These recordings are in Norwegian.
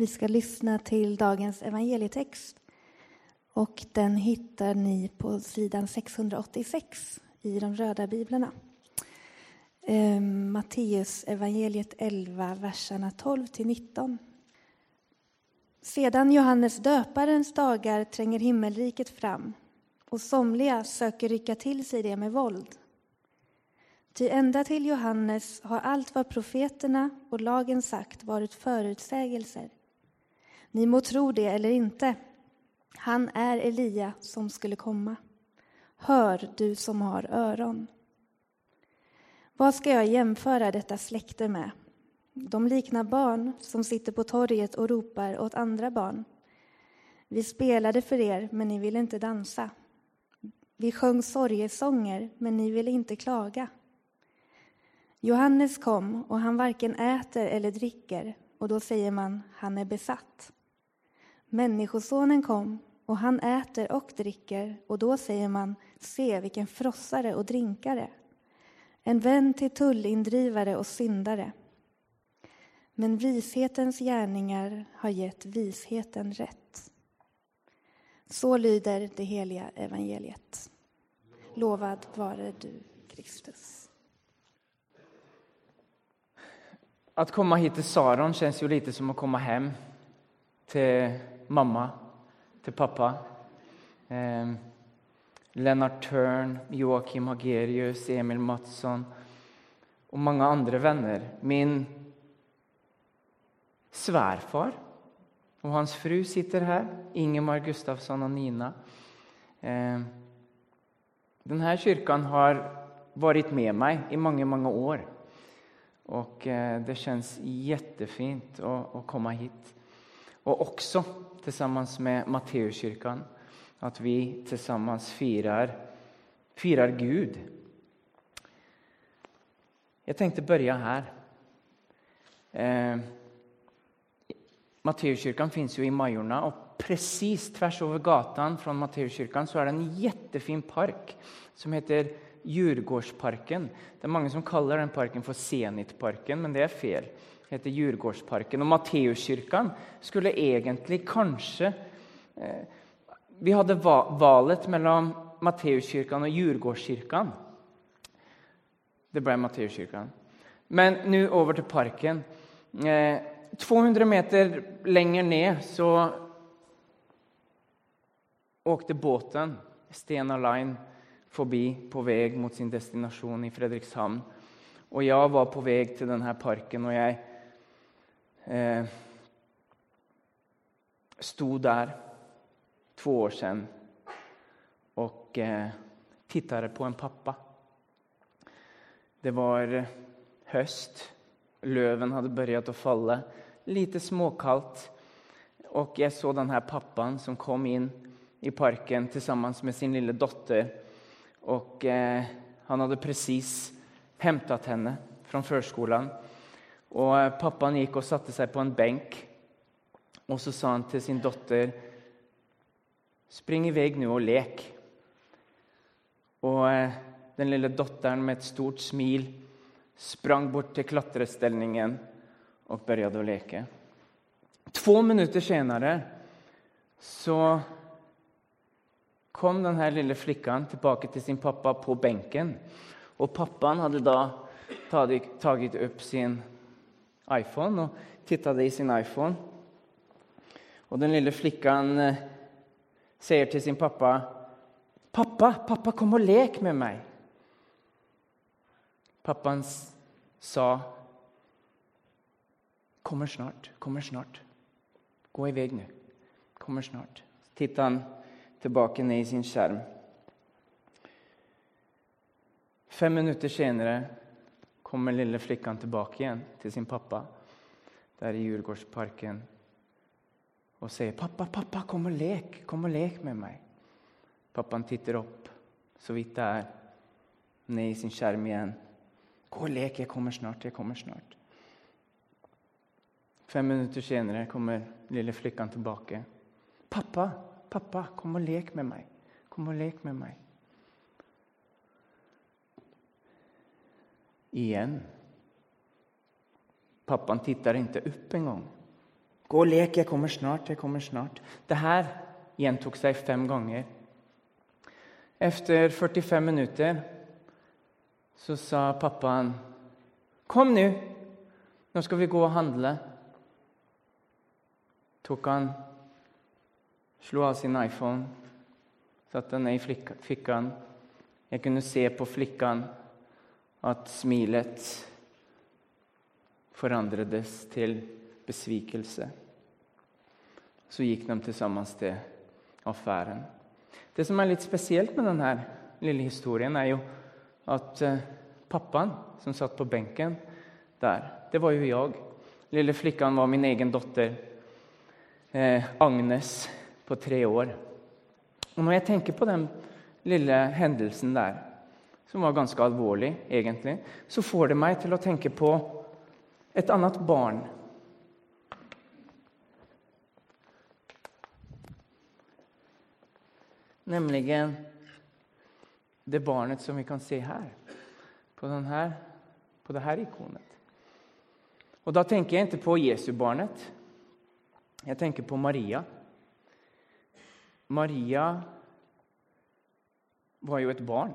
Vi skal lyssna till dagens evangelietext. Och den hittar ni på sidan 686 i de röda biblarna. Eh, Matteus evangeliet 11, verserna 12 till 19. Sedan Johannes döparens dagar tränger himmelriket fram och somliga söker rycka till sig det med våld. Ty ända till Johannes har allt vad profeterna och lagen sagt varit förutsägelser. Ni må tro det eller inte. Han är Elia som skulle komma. Hör, du som har öron. Vad ska jag jämföra detta släkte med? De liknar barn som sitter på torget och ropar åt andra barn. Vi spelade för er, men ni ville inte dansa. Vi sjöng sorgesånger, men ni ville inte klaga. Johannes kom, och han varken äter eller dricker, och då säger man, han är besatt. Människosonen kom, och han äter och dricker, och då säger man, se vilken frossare och drinkare, en vän till tullindrivare och syndare. Men vishetens gärningar har gett visheten rätt. Så lyder det heliga evangeliet. Lovad vare du, Kristus. Att komma hit till Saron känns ju lite som att komma hem till mamma, til pappa. Eh, Lennart Tørn, Joakim Hagerius, Emil Mattsson og mange andre venner. Min sværfar og hans fru sitter her. Ingemar Gustafsson og Nina. Eh, denne kyrkan har vært med meg i mange, mange år. Og eh, det kjempefint å, å komme hit. Och också tillsammans med Matteuskyrkan, att vi tillsammans firar, firar Gud. Jag tänkte börja här. Eh, Matteuskyrkan finns ju i Majorna och precis tvärs över gatan från Matteuskyrkan så är det en jättefin park som heter Djurgårdsparken. Det är många som kallar den parken för Zenitparken, men det är fel. Heter Djurgårdsparken. Og Matteuskyrkan skulle egentlig kanskje Eh, vi hadde va valet mellom Matteuskyrkan og Djurgårdskyrkan. Det ble Matteuskyrkan. Men nå over til parken. Eh, 200 meter lenger ned så åkte båten Stena Line forbi på vei mot sin destinasjon i Fredrikshamn. Og jeg var på vei til denne parken og jag eh, stod der två år sedan och eh, tittade på en pappa. Det var höst. Löven hade börjat att falla. Lite småkallt. Och jag såg den här pappan som kom in i parken tillsammans med sin lilla dotter. Och eh, han hade precis hämtat henne från förskolan. Och Pappaen gikk og satte seg på en benk, og så sa han til sin dotter Spring i vei nå og lek. Och eh, den lille datteren med et stort smil sprang bort til klätterställningen og begynte å leke. Två minutter senere så kom denne lille flikken tilbake til sin pappa på benken. Og pappaen hadde da tatt opp sin iPhone og titta det i sin iPhone. Og den lille flickan eh, til till sin pappa Pappa, pappa kom og lek med meg.' Pappaen sa Kommer snart, kommer snart. Gå i vei nå. Kommer snart. Tittade han tilbake ned i sin skjerm. Fem minutter senare kommer lille flikkan tilbake igjen til sin pappa der i Djurgårdsparken og sier, pappa, pappa, kom og lek, kom og lek med meg!' Pappaen titter opp, så vidt det er, ned i sin skjerm igjen. Gå og lek, jeg kommer snart, jeg kommer snart. Fem minutter senere kommer lille flikkan tilbake. Pappa, pappa, kom og lek med meg! Kom og lek med mig. Igen. Pappan tittar inte upp en gång. Gå og lek, jeg kommer snart, jeg kommer snart. Det her gjentok seg fem ganger. Efter 45 minutter så sa pappaen, 'Kom nå, nå skal vi gå og handle.' Tok han, slo av sin iPhone, satte den ned i fikken. Jeg kunne se på flikken at smilet forandredes til besvikelse. Så gikk de til sammen til affæren. Det som er litt spesielt med denne lille historien, er jo at eh, pappaen som satt på benken der, det var jo jeg. Lille flikkan var min egen datter, eh, Agnes, på tre år. Og Når jeg tenker på den lille hendelsen der, som var ganske alvorlig, egentlig, så får det meg til å tenke på et annet barn. Nemlig det barnet som vi kan se her, på, denne, på dette ikonet. Og Da tenker jeg ikke på Jesu-barnet. Jeg tenker på Maria. Maria var jo et barn,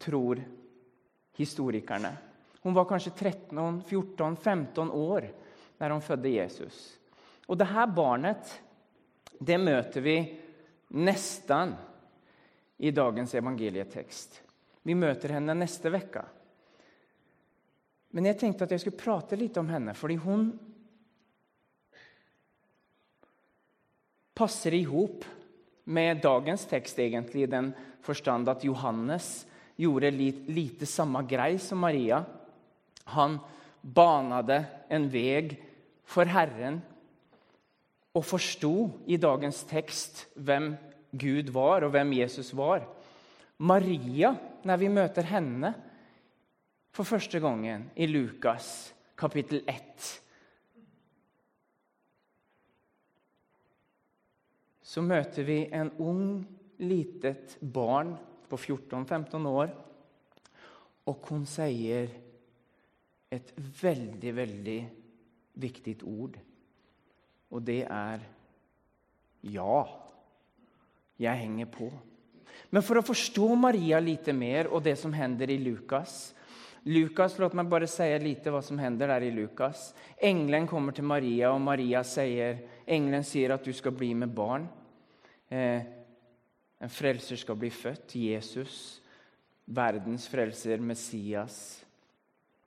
tror historikerne. Hun var kanskje 13, 14, 15 år da hun fødte Jesus. Og det her barnet det møter vi nesten i dagens evangelietekst. Vi møter henne neste uke. Men jeg tenkte at jeg skulle prate litt om henne, fordi hun passer i hop med dagens tekst, egentlig, i den forstand at Johannes gjorde lite samme grei som Maria. Han banade en veg for Herren og forsto i dagens tekst hvem Gud var, og hvem Jesus var. Maria, når vi møter henne for første gangen i Lukas kapittel 1 Så møter vi en ung, litet barn på 14-15 år, og hun sier et veldig, veldig viktig ord. Og det er ja. Jeg henger på. Men for å forstå Maria litt mer og det som hender i Lukas Lukas, Låt meg bare si litt hva som hender der i Lukas. Engelen kommer til Maria, og Maria sier, engelen sier at du skal bli med barn. Eh, en frelser skal bli født. Jesus, verdens frelser, Messias.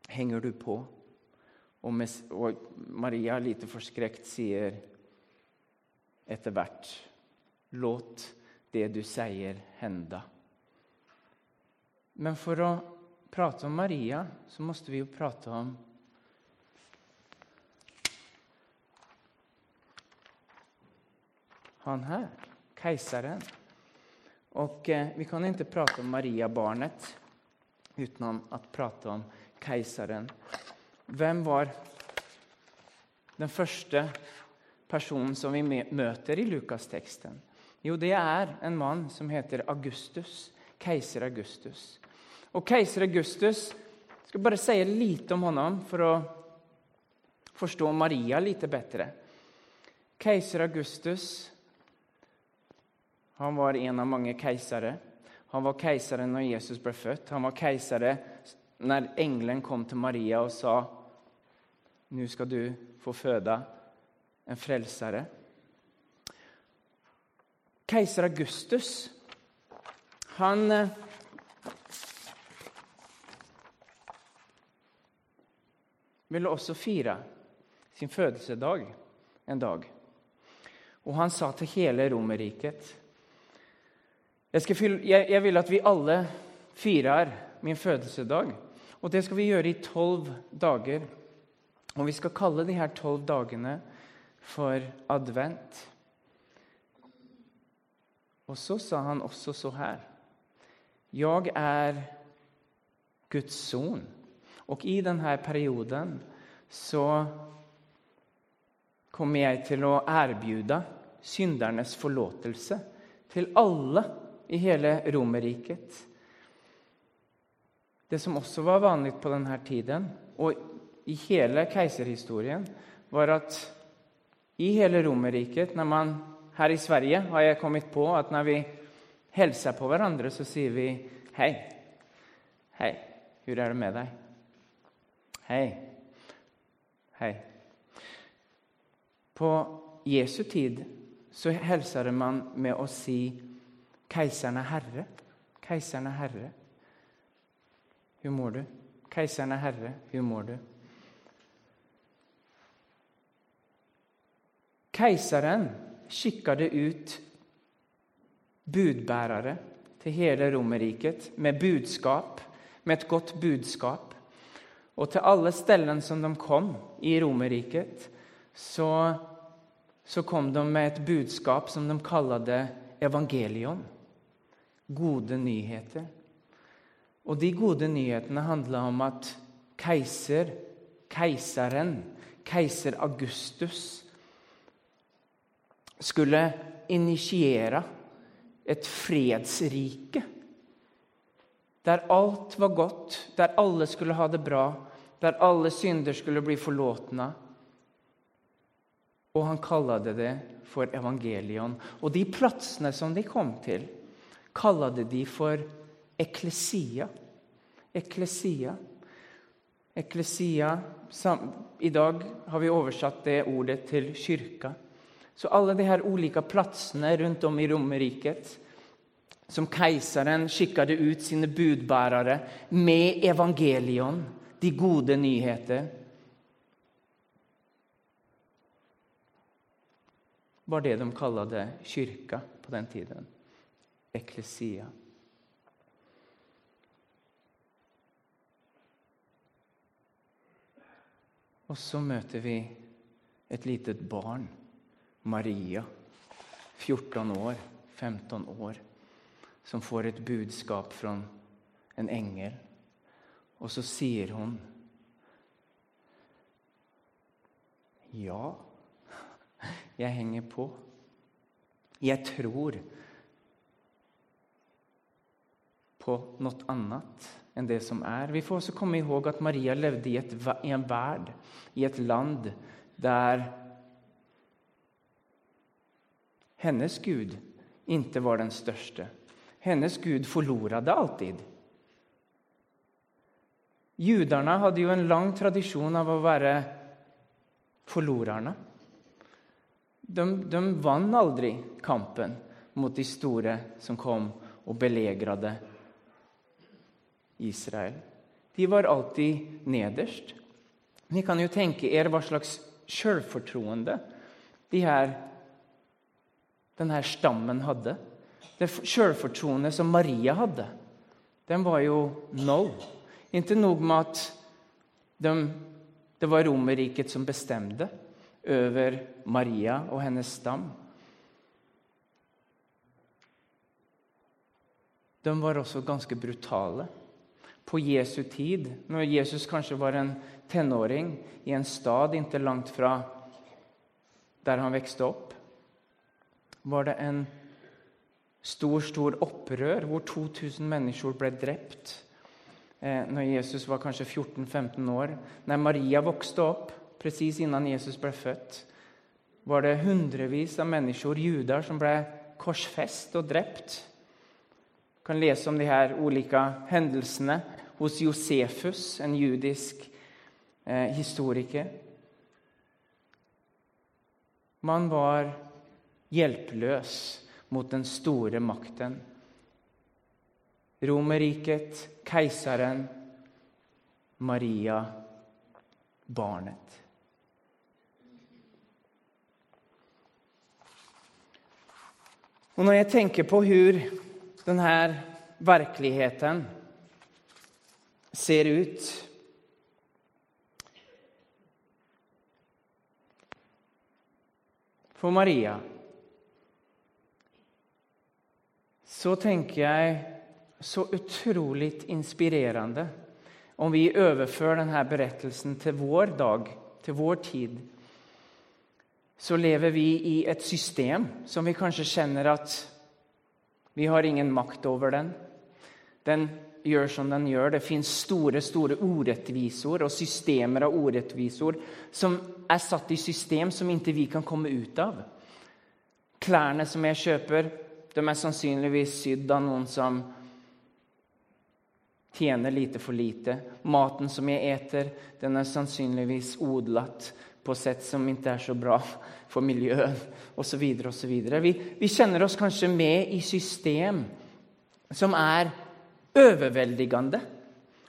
Henger du på? Og, Maria, lite forskrekt, sier etter hvert Låt det du sier, hende. Men for å prate om Maria, så måtte vi jo prate om han her, keiseren. Og eh, vi kan ikke prate om Maria-barnet uten å prate om keiseren. Hvem var den første personen som vi møter i Lukas-teksten? Jo, det er en mann som heter Augustus. Keiser Augustus. Og keiser Augustus Jeg skal bare si litt om ham for å forstå Maria litt bedre. Keiser Augustus han var en av mange keisere. Han var keiseren når Jesus ble født. Han var keisere når engelen kom til Maria og sa nå skal du få føde en frelsere. Keiser Augustus han eh, ville også fire sin fødelsedag en dag. Og han sa til hele Romerriket jeg, jeg, jeg vil at vi alle firer min fødelsedag. Og det skal vi gjøre i tolv dager. Og vi skal kalle de her tolv dagene for advent. Og så sa han også så her Jeg er Guds son. Og i denne perioden så kommer jeg til å erbjude syndernes forlåtelse til alle i hele Romerriket. Det som også var vanlig på denne tiden, og i hele keiserhistorien, var at i hele Romerriket Her i Sverige har jeg kommet på at når vi hilser på hverandre, så sier vi 'hei'. 'Hei, hvordan er det med deg?' 'Hei'. Hei. På Jesu tid så hilser man med å si 'Keiseren er herre'. Keiseren er herre. Hvordan mår du? Keiseren er herre. Hvordan mår du? Keiseren skikkade ut budbærere til hele Romerriket med budskap, med et godt budskap. Og til alle stedene som de kom i Romerriket, så, så, kom de med et budskap som de kalte evangelion. Gode nyheter. Og de gode nyhetene handla om at keiser, keiseren, keiser Augustus, skulle initiere et fredsrike. Der alt var godt, der alle skulle ha det bra, der alle synder skulle bli forlåtna. Og han kalte det for evangelion. Og de plassene som de kom til, kalte de for eklesia. Eklesia. Eklesia I dag har vi oversatt det ordet til kyrka. Så alle de her ulike plassene rundt om i Romerriket som keiseren skikkade ut sine budbærere med evangelion, de gode nyheter var det de kalte kyrka på den tiden. Eklesia. Og så møter vi et lite barn Maria, 14 år, 15 år, som får et budskap fra en engel. Og så sier hun Ja, jeg henger på. Jeg tror på noe annet enn det som er. Vi får også komme ihåg at Maria levde i, et, i en verd, i et land, der hennes Gud ikke var den største. Hennes Gud forlorade alltid. Juderne hadde jo en lang tradisjon av å være forlorerne. De, de vant aldri kampen mot de store som kom og belegret Israel. De var alltid nederst. Ni kan jo tenke er hva slags selvfortroende de her denne stammen hadde. Det sjølfortroende som Maria hadde, den var jo no. Ikke noe med at de, det var Romerriket som bestemte over Maria og hennes stam. De var også ganske brutale. På Jesu tid, når Jesus kanskje var en tenåring i en stad ikke langt fra der han vokste opp, var det en stor, stor opprør hvor 2000 mennesker ble drept eh, når Jesus var kanskje 14-15 år. Når Maria vokste opp, presis innan Jesus ble født, var det hundrevis av mennesker, jøder, som ble korsfest og drept. Kan lese om de her ulike hendelsene hos Josefus, en judisk eh, historiker. Man var hjelpeløs mot den store makten. Romerriket, keiseren, Maria, barnet. Og når jeg tenker på hvordan denne virkeligheten ser ut For Maria så tenker jeg så utrolig inspirerende om vi overfører denne berettelsen til vår dag, til vår tid. Så lever vi i et system som vi kanskje kjenner at vi har ingen makt over den. Den gjør som den gjør. Det fins store store orettvisor og systemer av orettvisor som er satt i system som ikke vi kan komme ut av. Klærne som jeg kjøper, de er sannsynligvis sydd av noen som tjener lite for lite. Maten som jeg eter, den er sannsynligvis odlet på sett som ikke er så bra for miljøet, osv. osv. Vi, vi kjenner oss kanskje med i system som er overveldende,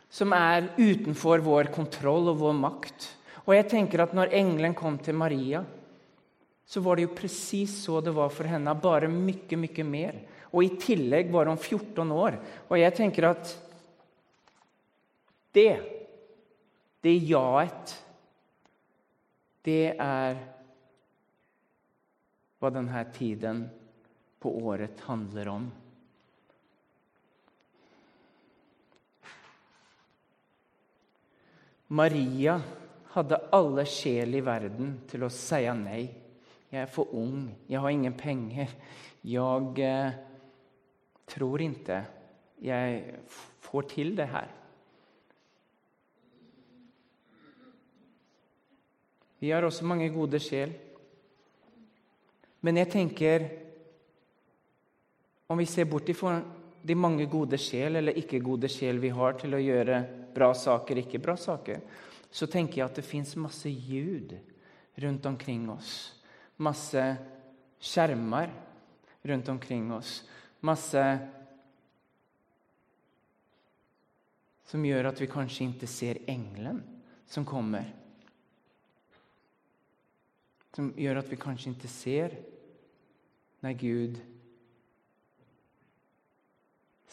som er utenfor vår kontroll og vår makt. Og jeg tenker at når engelen kom til Maria, så var det jo presis så det var for henne, bare mye, mye mer. Og i tillegg var hun 14 år. Og jeg tenker at det, det jaet, det er hva denne tiden på året handler om. Maria hadde alle sjel i verden til å si nei. Jeg er for ung, jeg har ingen penger. Jeg eh, tror ikke jeg får til det her. Vi har også mange gode sjel. Men jeg tenker Om vi ser bort ifra de mange gode sjel eller ikke gode sjel vi har til å gjøre bra saker, ikke bra saker, så tenker jeg at det fins masse ljud rundt omkring oss. Masse skjermer rundt omkring oss. Masse som gjør at vi kanskje ikke ser engelen som kommer. Som gjør at vi kanskje ikke ser når Gud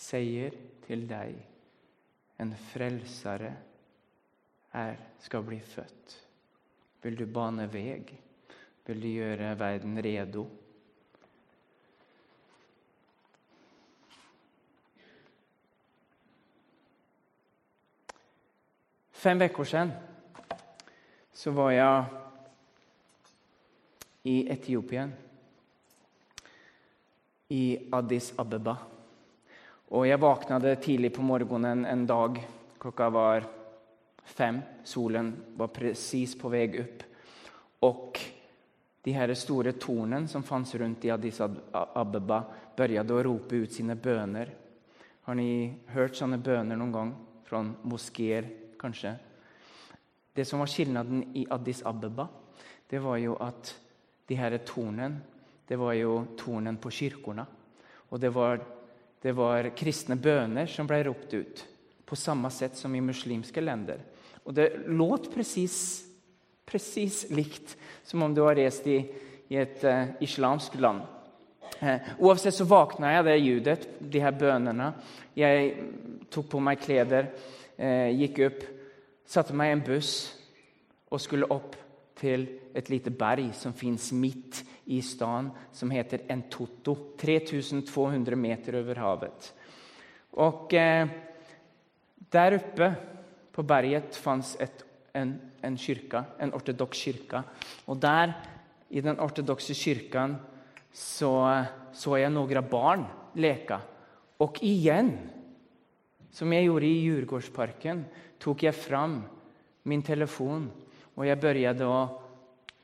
sier til deg en frelsere er, skal bli født. Vil du bane vei? Vil du gjøre verden redo? Fem uker siden så var jeg i Etiopien, i Addis Abeba. Og jeg våkna tidlig på morgenen en dag. Klokka var fem. Solen var presis på vei opp. Og de her store tornene som fantes rundt i Addis Abeba, begynte å rope ut sine bønner. Har ni hørt sånne bønner noen gang? Fra moskeer, kanskje? Det som var skillnaden i Addis Abeba, det var jo at de her tornen, det var jo tornen på kirkene. Og det var, det var kristne bønner som ble ropt ut, på samme sett som i muslimske länder. Og det låt precis likt som om du har reist i, i et uh, islamsk land. Uh, oavsett så våkna jeg det ljudet, de her bønene. Jeg tok på meg klær, uh, gikk opp, satte meg i en buss og skulle opp til et lite berg som fins midt i staden, som heter Entoto. 3200 meter over havet. Og der oppe på berget fantes en, en kyrka, en ortodoks kirke. Og der, i den ortodokse kirken, så, så jeg noen barn leke. Og igjen, som jeg gjorde i Djurgårdsparken, tok jeg fram min telefon, og jeg begynte å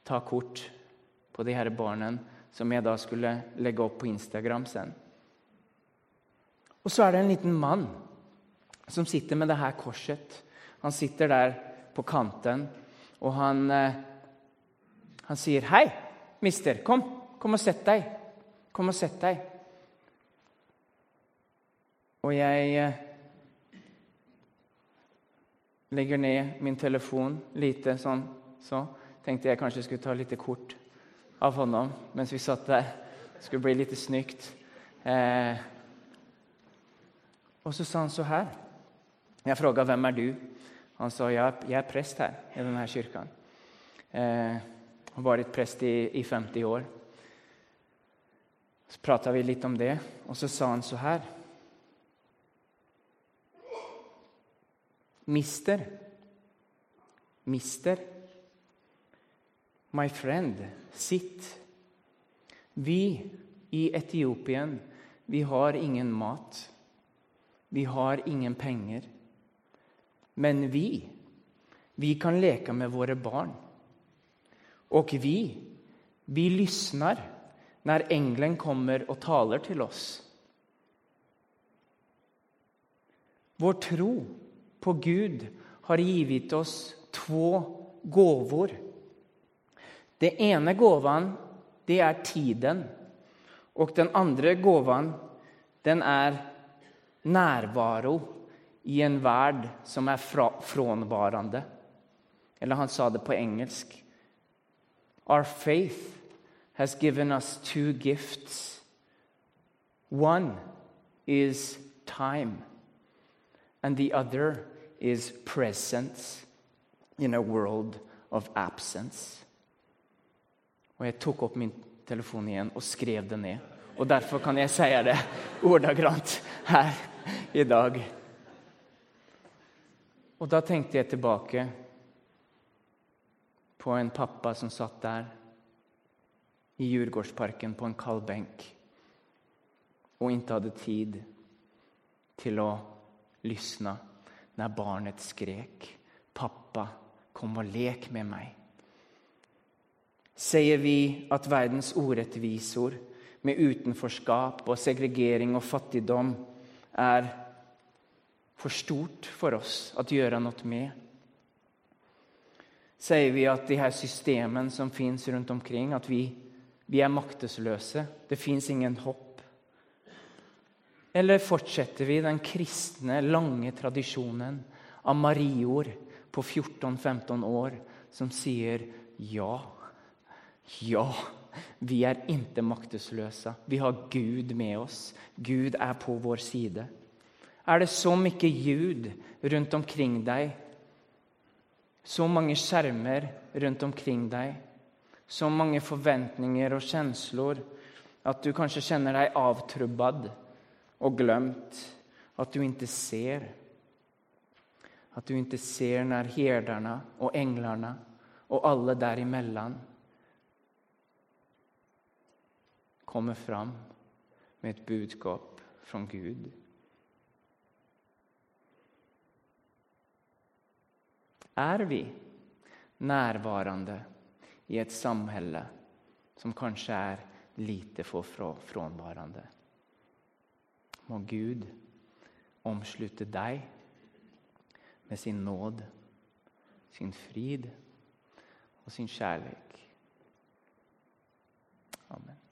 ta kort på de her barna, som jeg da skulle legge opp på Instagram sen. Og så er det en liten mann som sitter med det her korset han sitter der på kanten, og han, eh, han sier, 'Hei, mister. Kom, kom og sett deg. Kom og sett deg.' Og jeg eh, legger ned min telefon lite sånn, så tenkte jeg kanskje skulle ta litt kort av hånda mens vi satt der. Det skulle bli litt snykt. Eh, og så sa han så her. Jeg spurte hvem er du han sa jeg er prest her i denne kirka'. Eh, har vært prest i, i 50 år. Så prata vi litt om det, og så sa han så her Mister, mister, my friend, sitt. Vi i Etiopien, vi har ingen mat. Vi har ingen penger. Men vi, vi kan leke med våre barn. Og vi, vi lysner når engelen kommer og taler til oss. Vår tro på Gud har givet oss två gåvor. Det ene gåvan, det er tiden. Og den andre gåvan, den er nærvaro i en verd som är frånvarande. Eller han sa det på engelsk. Our faith has given us two gifts. One is time, and the other is presence in a world of absence. Og jeg tok opp min telefon igjen og skrev det ned. Og derfor kan jeg si det ordagrant her i dag. Og da tenkte jeg tilbake på en pappa som satt der i Djurgårdsparken på en kald benk og ikke hadde tid til å lysne når barnet skrek 'Pappa, kom og lek med meg'. Sier vi at verdens orettvisor med utenforskap og segregering og fattigdom er for stort for oss å gjøre noe med? Sier vi at de her systemene som fins rundt omkring, at vi, vi er maktesløse? Det fins ingen hopp? Eller fortsetter vi den kristne, lange tradisjonen av Marior på 14-15 år som sier ja? Ja, vi er ikke maktesløse. Vi har Gud med oss. Gud er på vår side. Er det så mye ljud rundt omkring deg, så mange skjermer rundt omkring deg, så mange forventninger og kjensler at du kanskje kjenner deg avtrubbad og glömt. at du ikke ser At du ikke ser når herdarna og änglarna og alle däremellan kommer fram med et budskap fra Gud. Er vi närvarande i et samhälle som kanskje er lite for frånvarande? Må Gud omslutte deg med sin nåd, sin frid og sin kjærlighet. Amen.